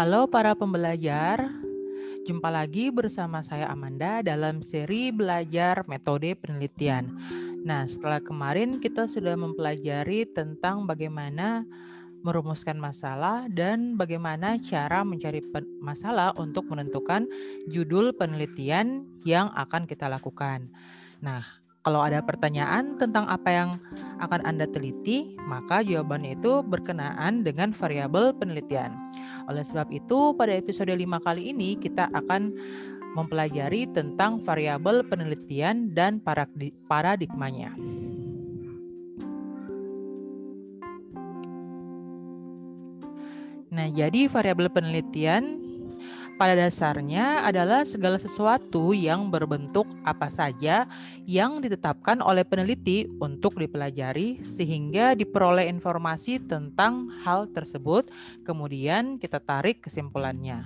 Halo para pembelajar, jumpa lagi bersama saya Amanda dalam seri belajar metode penelitian. Nah, setelah kemarin kita sudah mempelajari tentang bagaimana merumuskan masalah dan bagaimana cara mencari masalah untuk menentukan judul penelitian yang akan kita lakukan. Nah, kalau ada pertanyaan tentang apa yang akan Anda teliti, maka jawabannya itu berkenaan dengan variabel penelitian. Oleh sebab itu, pada episode 5 kali ini kita akan mempelajari tentang variabel penelitian dan paradigmanya. Nah, jadi variabel penelitian pada dasarnya adalah segala sesuatu yang berbentuk apa saja yang ditetapkan oleh peneliti untuk dipelajari sehingga diperoleh informasi tentang hal tersebut, kemudian kita tarik kesimpulannya.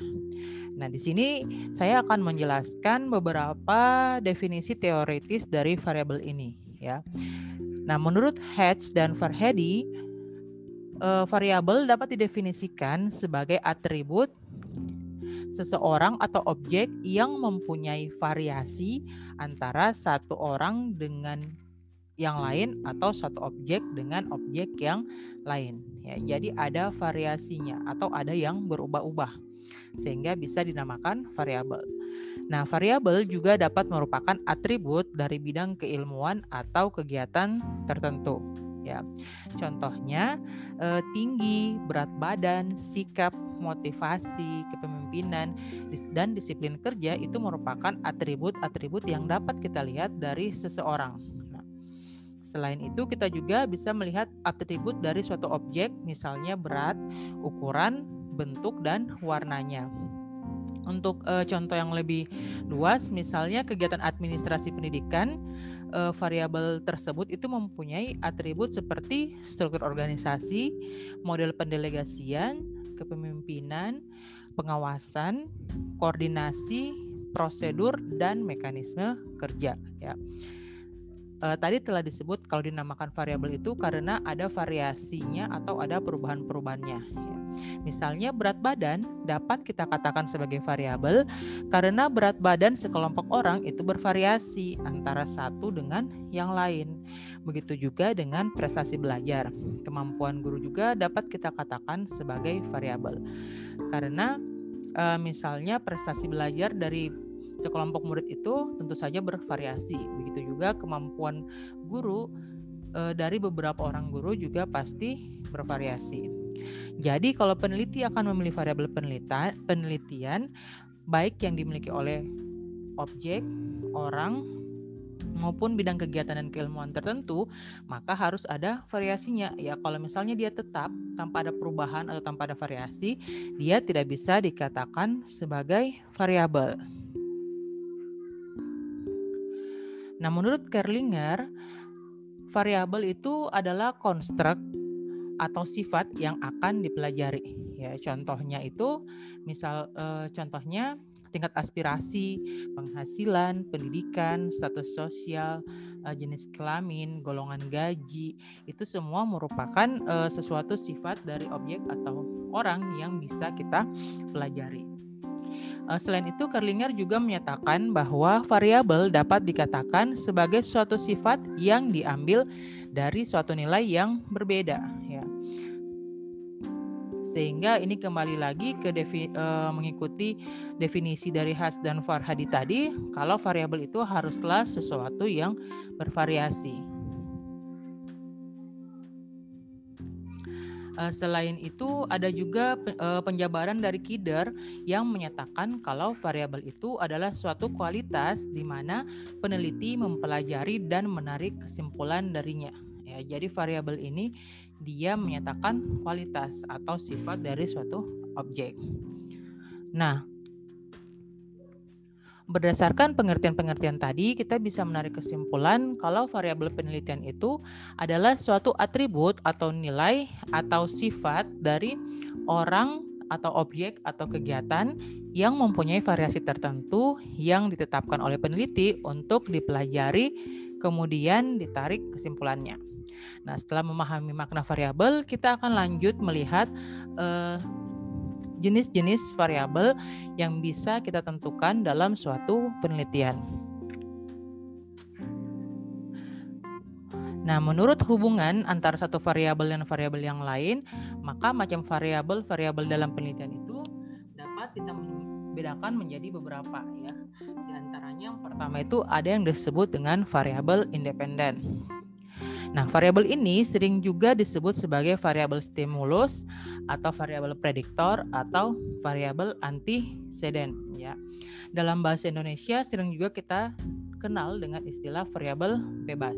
Nah, di sini saya akan menjelaskan beberapa definisi teoritis dari variabel ini ya. Nah, menurut Hedge dan Farhadi, eh, variabel dapat didefinisikan sebagai atribut seseorang atau objek yang mempunyai variasi antara satu orang dengan yang lain atau satu objek dengan objek yang lain ya. Jadi ada variasinya atau ada yang berubah-ubah sehingga bisa dinamakan variabel. Nah, variabel juga dapat merupakan atribut dari bidang keilmuan atau kegiatan tertentu ya. Contohnya eh, tinggi, berat badan, sikap, motivasi, kepemimpinan dan disiplin kerja itu merupakan atribut-atribut yang dapat kita lihat dari seseorang. Nah, selain itu kita juga bisa melihat atribut dari suatu objek, misalnya berat, ukuran, bentuk dan warnanya. Untuk uh, contoh yang lebih luas, misalnya kegiatan administrasi pendidikan, uh, variabel tersebut itu mempunyai atribut seperti struktur organisasi, model pendelegasian, kepemimpinan, pengawasan, koordinasi, prosedur dan mekanisme kerja ya. Uh, tadi telah disebut kalau dinamakan variabel itu karena ada variasinya atau ada perubahan-perubahannya. Ya. Misalnya berat badan dapat kita katakan sebagai variabel karena berat badan sekelompok orang itu bervariasi antara satu dengan yang lain. Begitu juga dengan prestasi belajar. Kemampuan guru juga dapat kita katakan sebagai variabel. Karena e, misalnya prestasi belajar dari sekelompok murid itu tentu saja bervariasi. Begitu juga kemampuan guru e, dari beberapa orang guru juga pasti bervariasi. Jadi kalau peneliti akan memilih variabel penelitian, penelitian baik yang dimiliki oleh objek, orang maupun bidang kegiatan dan keilmuan tertentu, maka harus ada variasinya. Ya, kalau misalnya dia tetap tanpa ada perubahan atau tanpa ada variasi, dia tidak bisa dikatakan sebagai variabel. Nah, menurut Kerlinger, variabel itu adalah konstruk atau sifat yang akan dipelajari. Ya, contohnya itu misal e, contohnya tingkat aspirasi, penghasilan, pendidikan, status sosial, e, jenis kelamin, golongan gaji, itu semua merupakan e, sesuatu sifat dari objek atau orang yang bisa kita pelajari. Selain itu, Kerlinger juga menyatakan bahwa variabel dapat dikatakan sebagai suatu sifat yang diambil dari suatu nilai yang berbeda sehingga ini kembali lagi ke defi, uh, mengikuti definisi dari Has dan Farhadi tadi kalau variabel itu haruslah sesuatu yang bervariasi. Uh, selain itu ada juga uh, penjabaran dari Kider yang menyatakan kalau variabel itu adalah suatu kualitas di mana peneliti mempelajari dan menarik kesimpulan darinya. Ya, jadi variabel ini dia menyatakan kualitas atau sifat dari suatu objek. Nah, berdasarkan pengertian-pengertian tadi, kita bisa menarik kesimpulan kalau variabel penelitian itu adalah suatu atribut atau nilai atau sifat dari orang atau objek atau kegiatan yang mempunyai variasi tertentu yang ditetapkan oleh peneliti untuk dipelajari, kemudian ditarik kesimpulannya. Nah, setelah memahami makna variabel, kita akan lanjut melihat uh, jenis-jenis variabel yang bisa kita tentukan dalam suatu penelitian. Nah, menurut hubungan antara satu variabel dan variabel yang lain, maka macam variabel-variabel dalam penelitian itu dapat kita bedakan menjadi beberapa ya. Di antaranya yang pertama itu ada yang disebut dengan variabel independen. Nah, variabel ini sering juga disebut sebagai variabel stimulus atau variabel prediktor atau variabel antecedent ya. Dalam bahasa Indonesia sering juga kita kenal dengan istilah variabel bebas.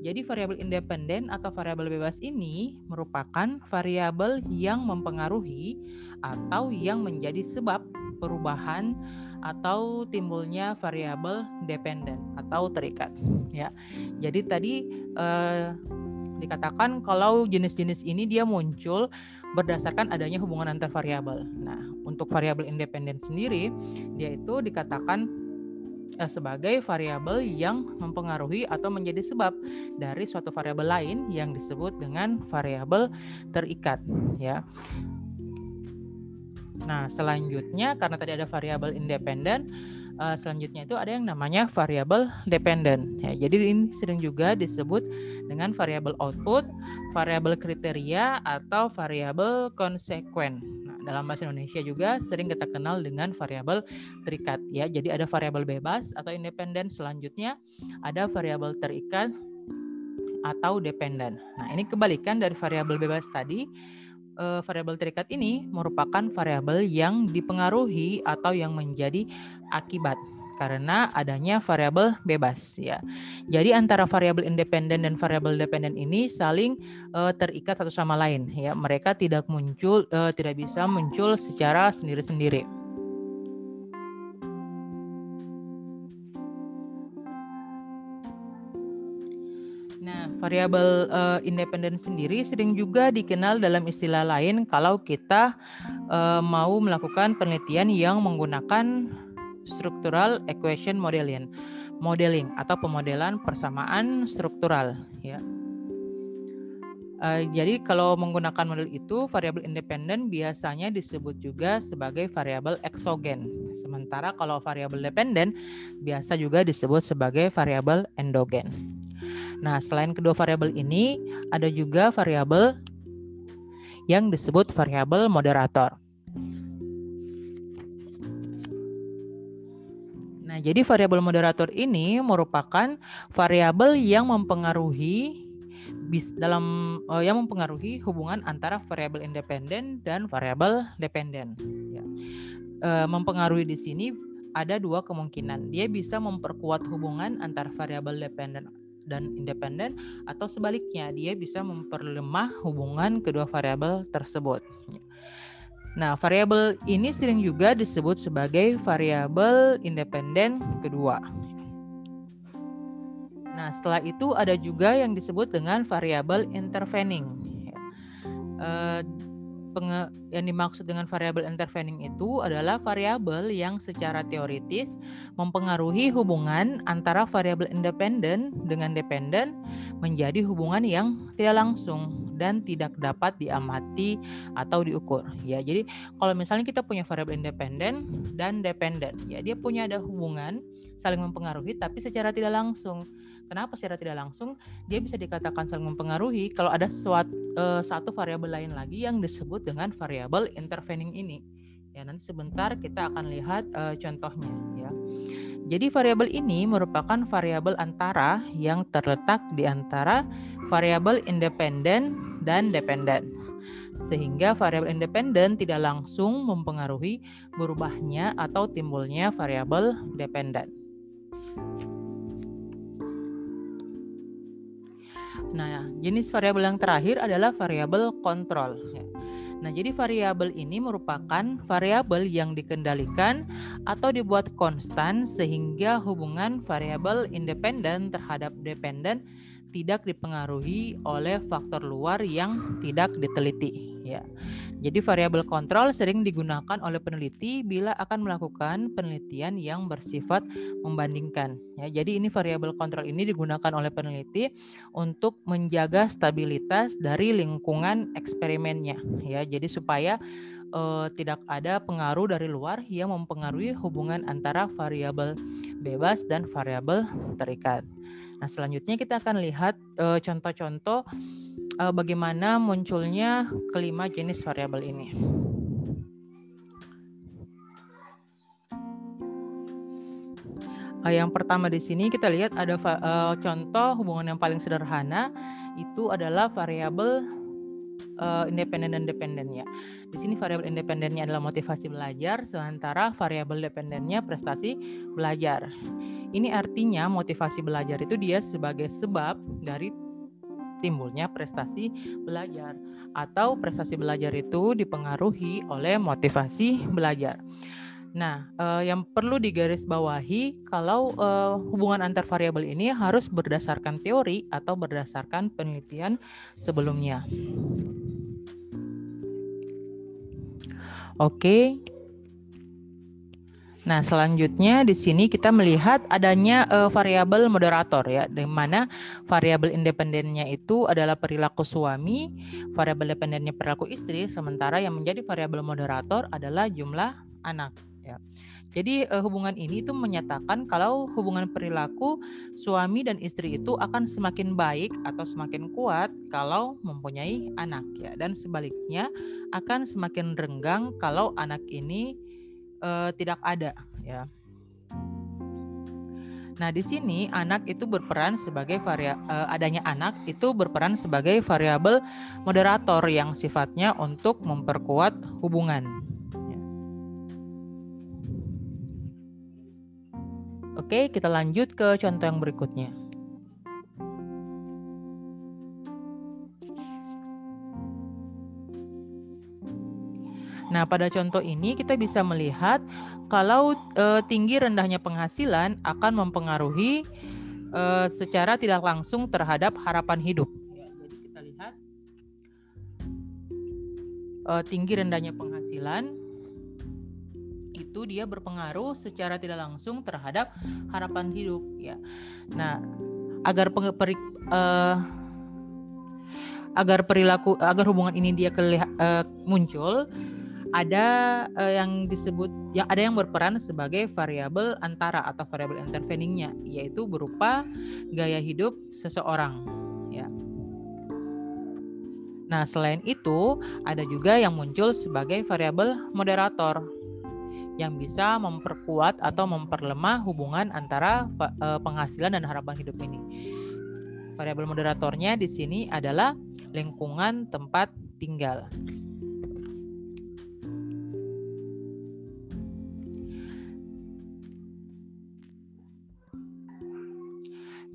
Jadi variabel independen atau variabel bebas ini merupakan variabel yang mempengaruhi atau yang menjadi sebab perubahan atau timbulnya variabel dependen atau terikat ya. Jadi tadi eh, dikatakan kalau jenis-jenis ini dia muncul berdasarkan adanya hubungan antar variabel. Nah, untuk variabel independen sendiri dia itu dikatakan eh, sebagai variabel yang mempengaruhi atau menjadi sebab dari suatu variabel lain yang disebut dengan variabel terikat ya. Nah, selanjutnya karena tadi ada variabel independen, uh, selanjutnya itu ada yang namanya variabel dependen. Ya, jadi ini sering juga disebut dengan variabel output, variabel kriteria atau variabel konsekuen. Nah, dalam bahasa Indonesia juga sering kita kenal dengan variabel terikat ya. Jadi ada variabel bebas atau independen, selanjutnya ada variabel terikat atau dependen. Nah, ini kebalikan dari variabel bebas tadi uh, variabel terikat ini merupakan variabel yang dipengaruhi atau yang menjadi akibat karena adanya variabel bebas ya. Jadi antara variabel independen dan variabel dependen ini saling uh, terikat satu sama lain ya. Mereka tidak muncul uh, tidak bisa muncul secara sendiri-sendiri. Variabel uh, independen sendiri sering juga dikenal dalam istilah lain kalau kita uh, mau melakukan penelitian yang menggunakan structural equation modeling, modeling atau pemodelan persamaan struktural ya. Uh, jadi kalau menggunakan model itu variabel independen biasanya disebut juga sebagai variabel eksogen. Sementara kalau variabel dependen biasa juga disebut sebagai variabel endogen. Nah, selain kedua variabel ini, ada juga variabel yang disebut variabel moderator. Nah, jadi variabel moderator ini merupakan variabel yang mempengaruhi bis dalam uh, yang mempengaruhi hubungan antara variabel independen dan variabel dependen. Ya. Uh, mempengaruhi di sini ada dua kemungkinan. Dia bisa memperkuat hubungan antara variabel dependen dan independen atau sebaliknya dia bisa memperlemah hubungan kedua variabel tersebut. Nah, variabel ini sering juga disebut sebagai variabel independen kedua. Nah, setelah itu ada juga yang disebut dengan variabel intervening. Uh, penge, yang dimaksud dengan variabel intervening itu adalah variabel yang secara teoritis mempengaruhi hubungan antara variabel independen dengan dependen menjadi hubungan yang tidak langsung dan tidak dapat diamati atau diukur. Ya, jadi kalau misalnya kita punya variabel independen dan dependen, ya dia punya ada hubungan saling mempengaruhi tapi secara tidak langsung. Kenapa secara tidak langsung dia bisa dikatakan saling mempengaruhi kalau ada suatu uh, satu variabel lain lagi yang disebut dengan variabel intervening ini. Ya, nanti sebentar kita akan lihat uh, contohnya ya. Jadi variabel ini merupakan variabel antara yang terletak di antara variabel independen dan dependen. Sehingga variabel independen tidak langsung mempengaruhi berubahnya atau timbulnya variabel dependen. Nah, jenis variabel yang terakhir adalah variabel kontrol. Nah, jadi variabel ini merupakan variabel yang dikendalikan atau dibuat konstan sehingga hubungan variabel independen terhadap dependen tidak dipengaruhi oleh faktor luar yang tidak diteliti ya. Jadi variabel kontrol sering digunakan oleh peneliti bila akan melakukan penelitian yang bersifat membandingkan. Ya, jadi ini variabel kontrol ini digunakan oleh peneliti untuk menjaga stabilitas dari lingkungan eksperimennya. Ya, jadi supaya uh, tidak ada pengaruh dari luar yang mempengaruhi hubungan antara variabel bebas dan variabel terikat. Nah, selanjutnya kita akan lihat uh, contoh-contoh uh, bagaimana munculnya kelima jenis variabel ini. Uh, yang pertama di sini kita lihat ada uh, contoh hubungan yang paling sederhana itu adalah variabel uh, independen dan dependennya. Di sini variabel independennya adalah motivasi belajar, sementara variabel dependennya prestasi belajar. Ini artinya motivasi belajar itu dia sebagai sebab dari timbulnya prestasi belajar atau prestasi belajar itu dipengaruhi oleh motivasi belajar. Nah, eh, yang perlu digarisbawahi kalau eh, hubungan antar variabel ini harus berdasarkan teori atau berdasarkan penelitian sebelumnya. Oke. Nah, selanjutnya di sini kita melihat adanya uh, variabel moderator ya, di mana variabel independennya itu adalah perilaku suami, variabel dependennya perilaku istri, sementara yang menjadi variabel moderator adalah jumlah anak ya. Jadi uh, hubungan ini itu menyatakan kalau hubungan perilaku suami dan istri itu akan semakin baik atau semakin kuat kalau mempunyai anak ya dan sebaliknya akan semakin renggang kalau anak ini uh, tidak ada ya. Nah, di sini anak itu berperan sebagai varia, uh, adanya anak itu berperan sebagai variabel moderator yang sifatnya untuk memperkuat hubungan. Oke, kita lanjut ke contoh yang berikutnya. Nah, pada contoh ini kita bisa melihat kalau e, tinggi rendahnya penghasilan akan mempengaruhi e, secara tidak langsung terhadap harapan hidup. Ya, jadi kita lihat e, tinggi rendahnya penghasilan itu dia berpengaruh secara tidak langsung terhadap harapan hidup ya. Nah, agar peng, peri, uh, agar perilaku agar hubungan ini dia kelihat, uh, muncul ada uh, yang disebut yang ada yang berperan sebagai variabel antara atau variabel interveningnya yaitu berupa gaya hidup seseorang ya. Nah, selain itu ada juga yang muncul sebagai variabel moderator yang bisa memperkuat atau memperlemah hubungan antara uh, penghasilan dan harapan hidup ini. Variabel moderatornya di sini adalah lingkungan tempat tinggal.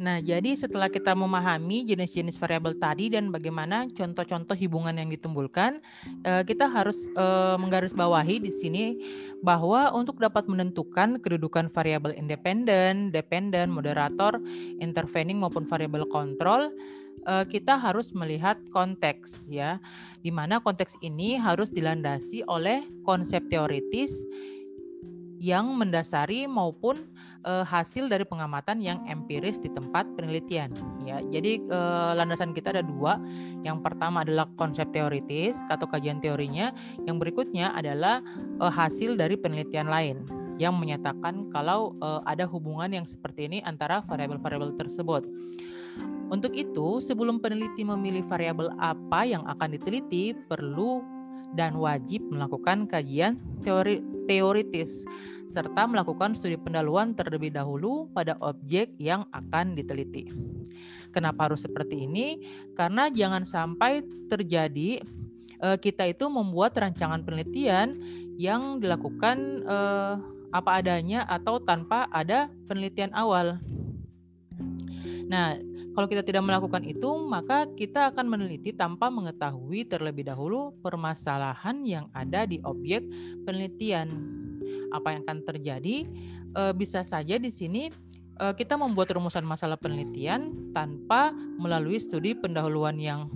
Nah, jadi setelah kita memahami jenis-jenis variabel tadi dan bagaimana contoh-contoh hubungan yang ditimbulkan, eh, kita harus eh, menggarisbawahi di sini bahwa untuk dapat menentukan kedudukan variabel independen, dependen, moderator, intervening maupun variabel kontrol, eh, kita harus melihat konteks ya, di mana konteks ini harus dilandasi oleh konsep teoritis yang mendasari maupun uh, hasil dari pengamatan yang empiris di tempat penelitian ya. Jadi uh, landasan kita ada dua. Yang pertama adalah konsep teoritis atau kajian teorinya, yang berikutnya adalah uh, hasil dari penelitian lain yang menyatakan kalau uh, ada hubungan yang seperti ini antara variabel-variabel tersebut. Untuk itu, sebelum peneliti memilih variabel apa yang akan diteliti, perlu dan wajib melakukan kajian teori teoritis serta melakukan studi pendahuluan terlebih dahulu pada objek yang akan diteliti. Kenapa harus seperti ini? Karena jangan sampai terjadi uh, kita itu membuat rancangan penelitian yang dilakukan uh, apa adanya atau tanpa ada penelitian awal. Nah, kalau kita tidak melakukan itu, maka kita akan meneliti tanpa mengetahui terlebih dahulu permasalahan yang ada di objek penelitian. Apa yang akan terjadi? E, bisa saja di sini e, kita membuat rumusan masalah penelitian tanpa melalui studi pendahuluan yang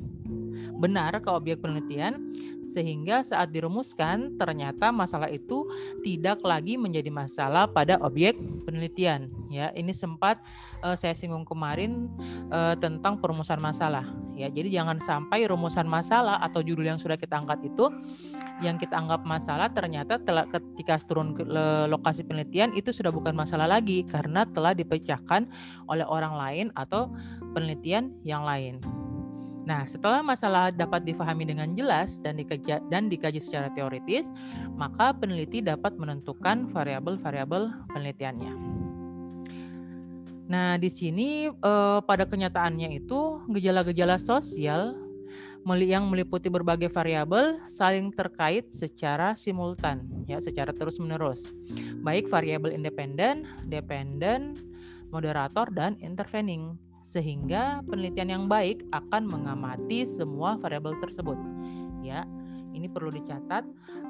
benar ke objek penelitian sehingga saat dirumuskan ternyata masalah itu tidak lagi menjadi masalah pada objek penelitian ya ini sempat uh, saya singgung kemarin uh, tentang perumusan masalah ya jadi jangan sampai rumusan masalah atau judul yang sudah kita angkat itu yang kita anggap masalah ternyata telah ketika turun ke lokasi penelitian itu sudah bukan masalah lagi karena telah dipecahkan oleh orang lain atau penelitian yang lain. Nah, setelah masalah dapat difahami dengan jelas dan dikaji, dan dikaji secara teoritis, maka peneliti dapat menentukan variabel-variabel penelitiannya. Nah, di sini eh, pada kenyataannya itu gejala-gejala sosial yang meliputi berbagai variabel saling terkait secara simultan, ya, secara terus-menerus. Baik variabel independen, dependen, moderator dan intervening sehingga penelitian yang baik akan mengamati semua variabel tersebut. Ya, ini perlu dicatat.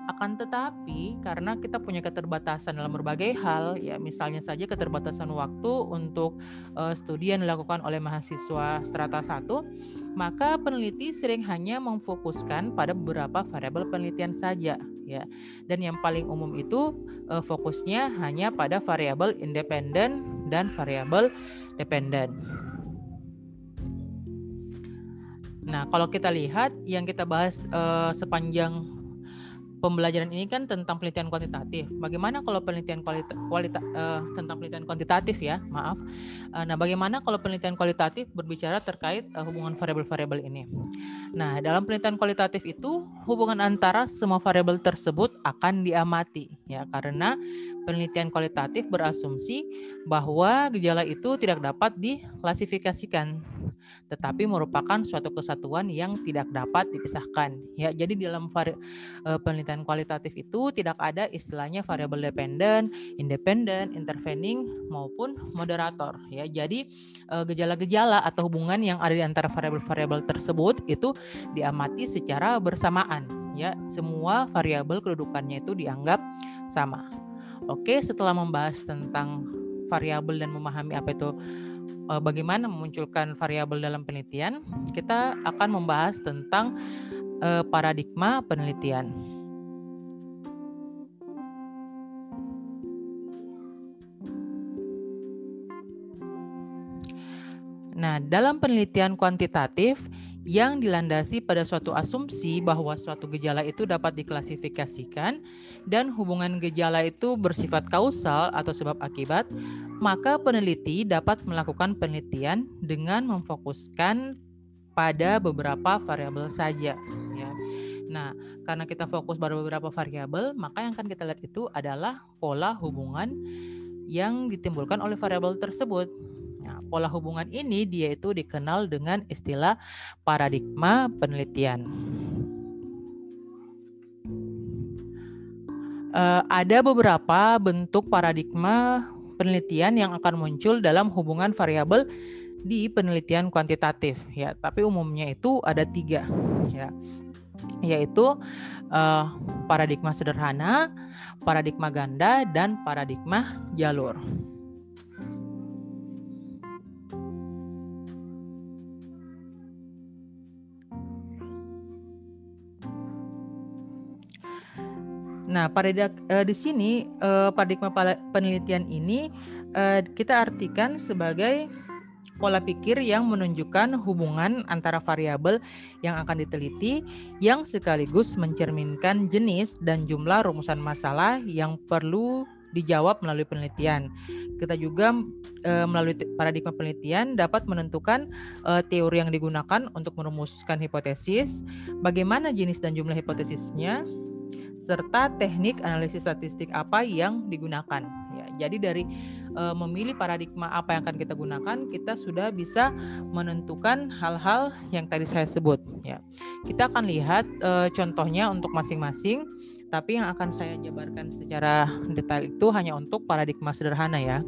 Akan tetapi karena kita punya keterbatasan dalam berbagai hal, ya misalnya saja keterbatasan waktu untuk uh, studi yang dilakukan oleh mahasiswa strata 1, maka peneliti sering hanya memfokuskan pada beberapa variabel penelitian saja, ya. Dan yang paling umum itu uh, fokusnya hanya pada variabel independen dan variabel dependen. Nah, kalau kita lihat yang kita bahas uh, sepanjang pembelajaran ini kan tentang penelitian kuantitatif. Bagaimana kalau penelitian kualita, kualita uh, tentang penelitian kuantitatif ya, maaf. Uh, nah, bagaimana kalau penelitian kualitatif berbicara terkait uh, hubungan variabel-variabel ini? Nah, dalam penelitian kualitatif itu hubungan antara semua variabel tersebut akan diamati ya karena penelitian kualitatif berasumsi bahwa gejala itu tidak dapat diklasifikasikan tetapi merupakan suatu kesatuan yang tidak dapat dipisahkan. Ya, jadi dalam vari, uh, penelitian kualitatif itu tidak ada istilahnya variabel dependen, independen, intervening maupun moderator. Ya, jadi uh, gejala-gejala atau hubungan yang ada di antara variabel-variabel tersebut itu diamati secara bersamaan. Ya, semua variabel kedudukannya itu dianggap sama. Oke, setelah membahas tentang variabel dan memahami apa itu uh, bagaimana memunculkan variabel dalam penelitian, kita akan membahas tentang uh, paradigma penelitian. Nah, dalam penelitian kuantitatif yang dilandasi pada suatu asumsi bahwa suatu gejala itu dapat diklasifikasikan dan hubungan gejala itu bersifat kausal atau sebab akibat, maka peneliti dapat melakukan penelitian dengan memfokuskan pada beberapa variabel saja ya. Nah, karena kita fokus pada beberapa variabel, maka yang akan kita lihat itu adalah pola hubungan yang ditimbulkan oleh variabel tersebut. Nah, pola hubungan ini dia itu dikenal dengan istilah paradigma penelitian. Uh, ada beberapa bentuk paradigma penelitian yang akan muncul dalam hubungan variabel di penelitian kuantitatif ya tapi umumnya itu ada tiga ya yaitu uh, paradigma sederhana, paradigma ganda, dan paradigma jalur. Nah, pada uh, di sini uh, paradigma penelitian ini uh, kita artikan sebagai pola pikir yang menunjukkan hubungan antara variabel yang akan diteliti yang sekaligus mencerminkan jenis dan jumlah rumusan masalah yang perlu dijawab melalui penelitian. Kita juga e, melalui paradigma penelitian dapat menentukan e, teori yang digunakan untuk merumuskan hipotesis, bagaimana jenis dan jumlah hipotesisnya, serta teknik analisis statistik apa yang digunakan. Ya, jadi dari e, memilih paradigma apa yang akan kita gunakan, kita sudah bisa menentukan hal-hal yang tadi saya sebut. Ya, kita akan lihat e, contohnya untuk masing-masing, tapi yang akan saya jabarkan secara detail itu hanya untuk paradigma sederhana ya.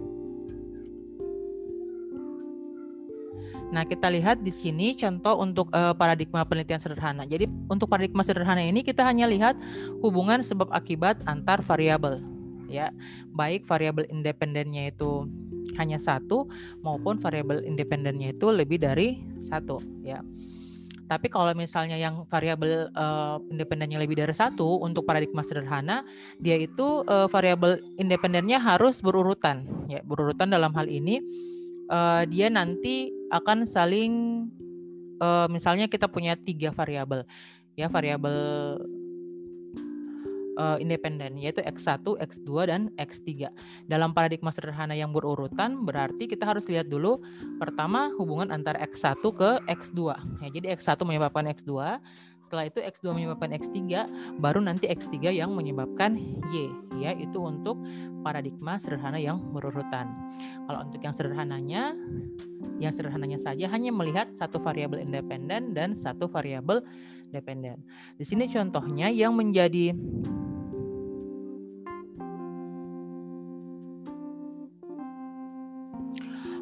Nah, kita lihat di sini contoh untuk uh, paradigma penelitian sederhana. Jadi, untuk paradigma sederhana ini kita hanya lihat hubungan sebab akibat antar variabel, ya. Baik variabel independennya itu hanya satu maupun variabel independennya itu lebih dari satu, ya. Tapi kalau misalnya yang variabel uh, independennya lebih dari satu untuk paradigma sederhana, dia itu uh, variabel independennya harus berurutan. Ya, berurutan dalam hal ini uh, dia nanti akan saling, uh, misalnya kita punya tiga variabel, ya variabel uh, independen yaitu X1, X2 dan X3. Dalam paradigma sederhana yang berurutan berarti kita harus lihat dulu pertama hubungan antara X1 ke X2. Ya, jadi X1 menyebabkan X2, setelah itu X2 menyebabkan X3, baru nanti X3 yang menyebabkan Y ya itu untuk paradigma sederhana yang berurutan. Kalau untuk yang sederhananya yang sederhananya saja hanya melihat satu variabel independen dan satu variabel dependen. Di sini contohnya yang menjadi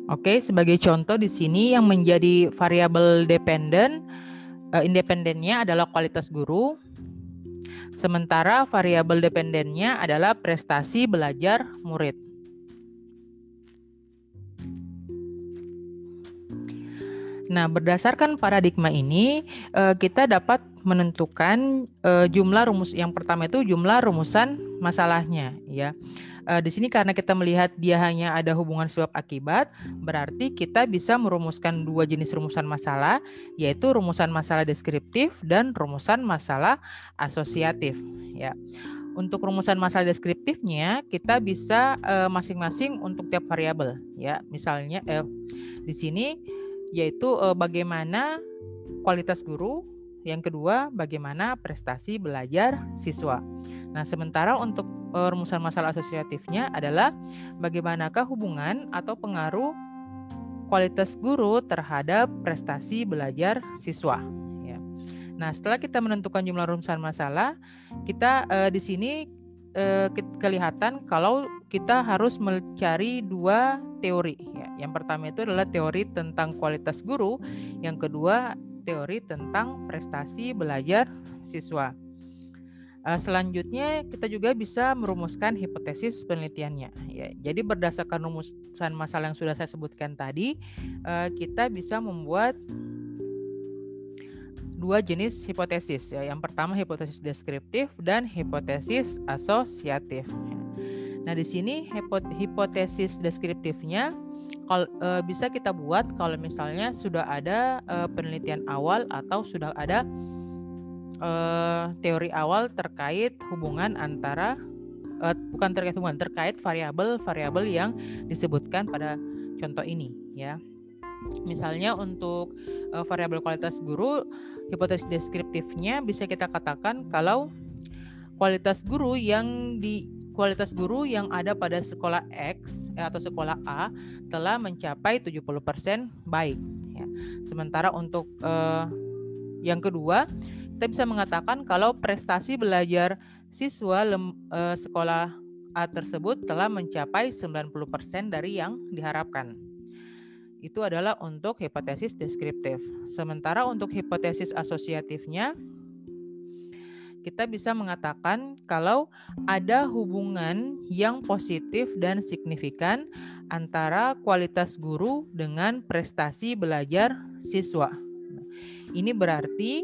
Oke, sebagai contoh di sini yang menjadi variabel dependen uh, independennya adalah kualitas guru. Sementara variabel dependennya adalah prestasi belajar murid. Nah, berdasarkan paradigma ini, uh, kita dapat menentukan uh, jumlah rumus yang pertama itu jumlah rumusan masalahnya, ya uh, di sini karena kita melihat dia hanya ada hubungan sebab akibat, berarti kita bisa merumuskan dua jenis rumusan masalah, yaitu rumusan masalah deskriptif dan rumusan masalah asosiatif. Ya. Untuk rumusan masalah deskriptifnya kita bisa eh, masing-masing uh, untuk tiap variabel. Ya, misalnya uh, di sini yaitu uh, bagaimana kualitas guru, yang kedua bagaimana prestasi belajar siswa. Nah, sementara untuk uh, rumusan masalah asosiatifnya adalah bagaimanakah hubungan atau pengaruh kualitas guru terhadap prestasi belajar siswa. Ya. Nah, setelah kita menentukan jumlah rumusan masalah, kita uh, di sini uh, kelihatan kalau kita harus mencari dua teori. Ya. Yang pertama itu adalah teori tentang kualitas guru, yang kedua teori tentang prestasi belajar siswa. Uh, selanjutnya kita juga bisa merumuskan hipotesis penelitiannya. Ya, jadi berdasarkan rumusan masalah yang sudah saya sebutkan tadi, uh, kita bisa membuat dua jenis hipotesis. Ya. Yang pertama hipotesis deskriptif dan hipotesis asosiatif. Nah di sini hipotesis deskriptifnya kalau uh, bisa kita buat kalau misalnya sudah ada uh, penelitian awal atau sudah ada uh, teori awal terkait hubungan antara uh, bukan terkait hubungan terkait variabel-variabel yang disebutkan pada contoh ini ya. Misalnya untuk uh, variabel kualitas guru, hipotesis deskriptifnya bisa kita katakan kalau kualitas guru yang di kualitas guru yang ada pada sekolah X atau sekolah A telah mencapai 70% baik ya. Sementara untuk uh, yang kedua kita bisa mengatakan kalau prestasi belajar siswa lem, e, sekolah A tersebut telah mencapai 90% dari yang diharapkan. Itu adalah untuk hipotesis deskriptif. Sementara untuk hipotesis asosiatifnya kita bisa mengatakan kalau ada hubungan yang positif dan signifikan antara kualitas guru dengan prestasi belajar siswa. Ini berarti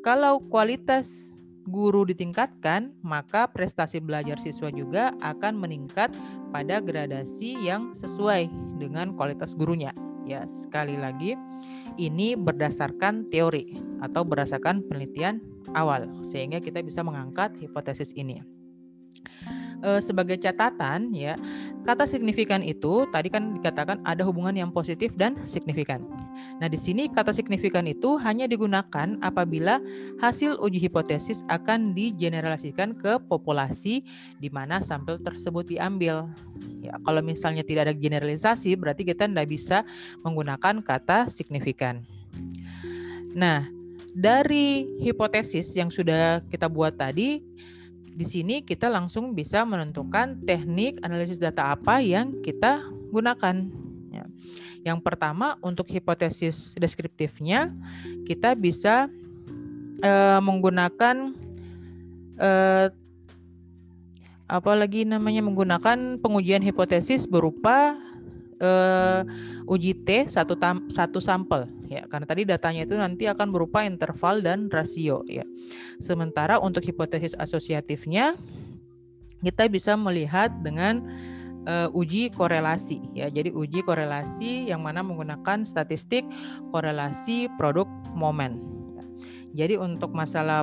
kalau kualitas guru ditingkatkan, maka prestasi belajar siswa juga akan meningkat pada gradasi yang sesuai dengan kualitas gurunya. Ya, sekali lagi ini berdasarkan teori atau berdasarkan penelitian awal sehingga kita bisa mengangkat hipotesis ini uh, sebagai catatan ya, kata signifikan itu tadi kan dikatakan ada hubungan yang positif dan signifikan. Nah, di sini kata signifikan itu hanya digunakan apabila hasil uji hipotesis akan digeneralisasikan ke populasi di mana sampel tersebut diambil. Ya, kalau misalnya tidak ada generalisasi berarti kita tidak bisa menggunakan kata signifikan. Nah, dari hipotesis yang sudah kita buat tadi, di sini kita langsung bisa menentukan teknik analisis data apa yang kita gunakan. Ya. Yang pertama untuk hipotesis deskriptifnya kita bisa uh, menggunakan uh, apa lagi namanya menggunakan pengujian hipotesis berupa uh, uji T satu satu sampel ya karena tadi datanya itu nanti akan berupa interval dan rasio ya. Sementara untuk hipotesis asosiatifnya kita bisa melihat dengan uh, uji korelasi ya. Jadi uji korelasi yang mana menggunakan statistik korelasi produk momen. Ya. Jadi untuk masalah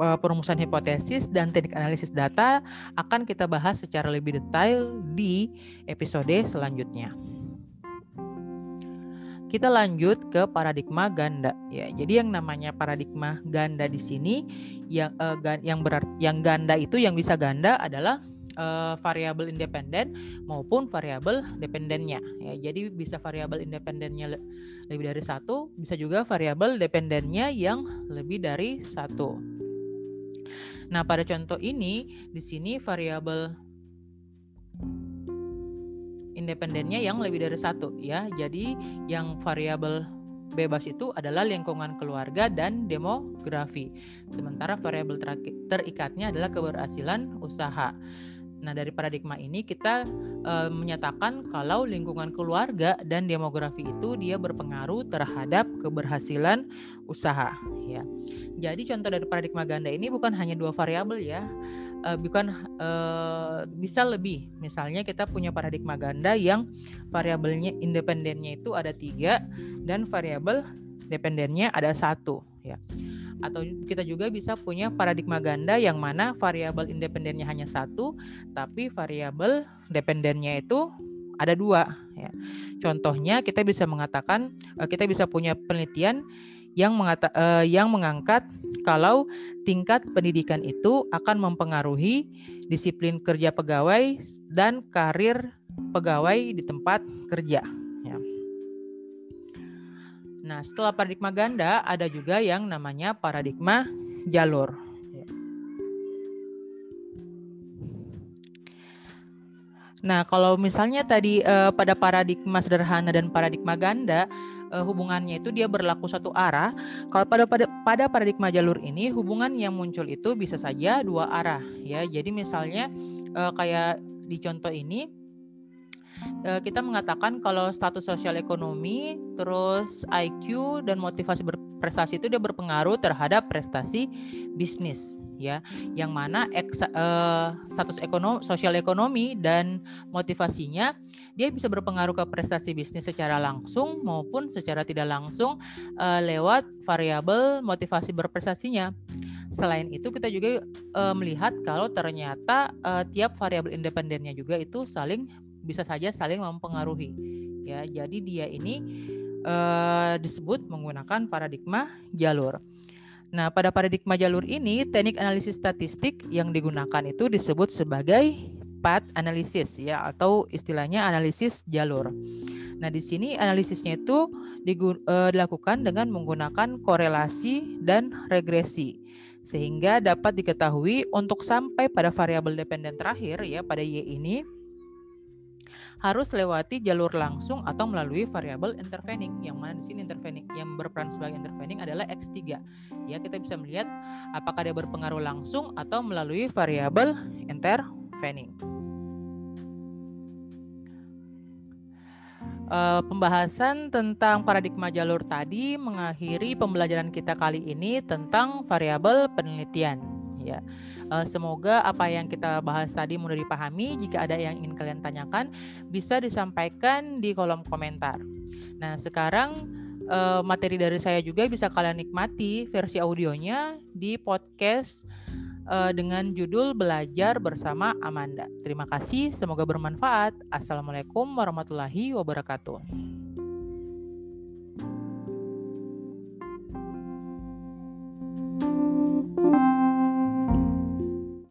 uh, perumusan hipotesis dan teknik analisis data akan kita bahas secara lebih detail di episode selanjutnya. Kita lanjut ke paradigma ganda ya. Jadi yang namanya paradigma ganda di sini yang uh, yang berarti yang ganda itu yang bisa ganda adalah uh, variabel independen maupun variabel dependennya. Ya, jadi bisa variabel independennya le lebih dari satu, bisa juga variabel dependennya yang lebih dari satu. Nah, pada contoh ini di sini variabel independennya yang lebih dari satu ya. Jadi yang variabel bebas itu adalah lingkungan keluarga dan demografi. Sementara variabel terikatnya adalah keberhasilan usaha. Nah, dari paradigma ini kita e, menyatakan kalau lingkungan keluarga dan demografi itu dia berpengaruh terhadap keberhasilan usaha, ya. Jadi contoh dari paradigma ganda ini bukan hanya dua variabel ya, e, bukan e, bisa lebih. Misalnya kita punya paradigma ganda yang variabelnya independennya itu ada tiga dan variabel dependennya ada satu, ya atau kita juga bisa punya paradigma ganda yang mana variabel independennya hanya satu tapi variabel dependennya itu ada dua ya. Contohnya kita bisa mengatakan eh, kita bisa punya penelitian yang mengata, uh, yang mengangkat kalau tingkat pendidikan itu akan mempengaruhi disiplin kerja pegawai dan karir pegawai di tempat kerja. Nah, setelah paradigma ganda ada juga yang namanya paradigma jalur. Nah, kalau misalnya tadi eh, pada paradigma sederhana dan paradigma ganda eh, hubungannya itu dia berlaku satu arah. Kalau pada pada pada paradigma jalur ini hubungan yang muncul itu bisa saja dua arah ya. Jadi misalnya eh, kayak di contoh ini kita mengatakan kalau status sosial ekonomi, terus IQ dan motivasi berprestasi itu dia berpengaruh terhadap prestasi bisnis ya. Yang mana eks, uh, status ekonomi, sosial ekonomi dan motivasinya dia bisa berpengaruh ke prestasi bisnis secara langsung maupun secara tidak langsung uh, lewat variabel motivasi berprestasinya. Selain itu kita juga uh, melihat kalau ternyata uh, tiap variabel independennya juga itu saling bisa saja saling mempengaruhi. Ya, jadi dia ini uh, disebut menggunakan paradigma jalur. Nah, pada paradigma jalur ini teknik analisis statistik yang digunakan itu disebut sebagai path analysis ya atau istilahnya analisis jalur. Nah, di sini analisisnya itu uh, dilakukan dengan menggunakan korelasi dan regresi sehingga dapat diketahui untuk sampai pada variabel dependen terakhir ya pada y ini harus lewati jalur langsung atau melalui variabel intervening. Yang mana di sini intervening yang berperan sebagai intervening adalah x3 ya kita bisa melihat apakah dia berpengaruh langsung atau melalui variabel intervening. Uh, pembahasan tentang paradigma jalur tadi mengakhiri pembelajaran kita kali ini tentang variabel penelitian. Ya. Eh, semoga apa yang kita bahas tadi mudah dipahami. Jika ada yang ingin kalian tanyakan, bisa disampaikan di kolom komentar. Nah, sekarang eh, materi dari saya juga bisa kalian nikmati versi audionya di podcast eh, dengan judul Belajar Bersama Amanda. Terima kasih, semoga bermanfaat. Assalamualaikum warahmatullahi wabarakatuh.